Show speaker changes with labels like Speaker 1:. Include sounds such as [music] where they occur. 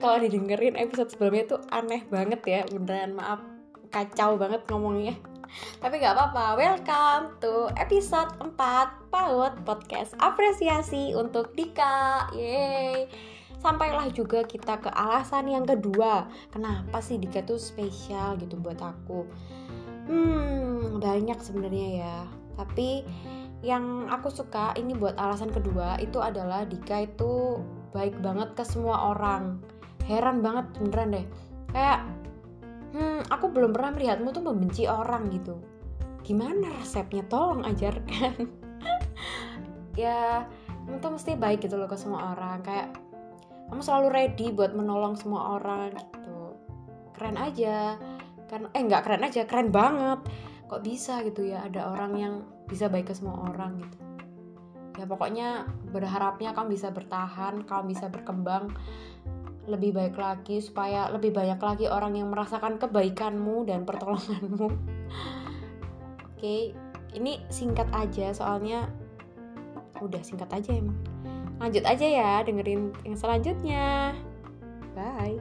Speaker 1: kalau didengerin episode sebelumnya tuh aneh banget ya. Beneran maaf. Kacau banget ngomongnya. Tapi nggak apa-apa. Welcome to episode 4 PAUD Podcast Apresiasi untuk Dika. Yeay. Sampailah juga kita ke alasan yang kedua. Kenapa sih Dika tuh spesial gitu buat aku? Hmm banyak sebenarnya ya. Tapi yang aku suka ini buat alasan kedua itu adalah Dika itu baik banget ke semua orang. Heran banget beneran deh. Kayak hmm aku belum pernah melihatmu tuh membenci orang gitu. Gimana resepnya? Tolong ajarkan. [laughs] Ya kamu tuh mesti baik gitu loh ke semua orang. Kayak kamu selalu ready buat menolong semua orang gitu. Keren aja. Kan eh nggak keren aja keren banget. Kok bisa gitu ya ada orang yang bisa baik ke semua orang gitu ya pokoknya berharapnya kamu bisa bertahan kamu bisa berkembang lebih baik lagi supaya lebih banyak lagi orang yang merasakan kebaikanmu dan pertolonganmu. [laughs] Oke, ini singkat aja soalnya udah singkat aja emang. Lanjut aja ya dengerin yang selanjutnya. Bye.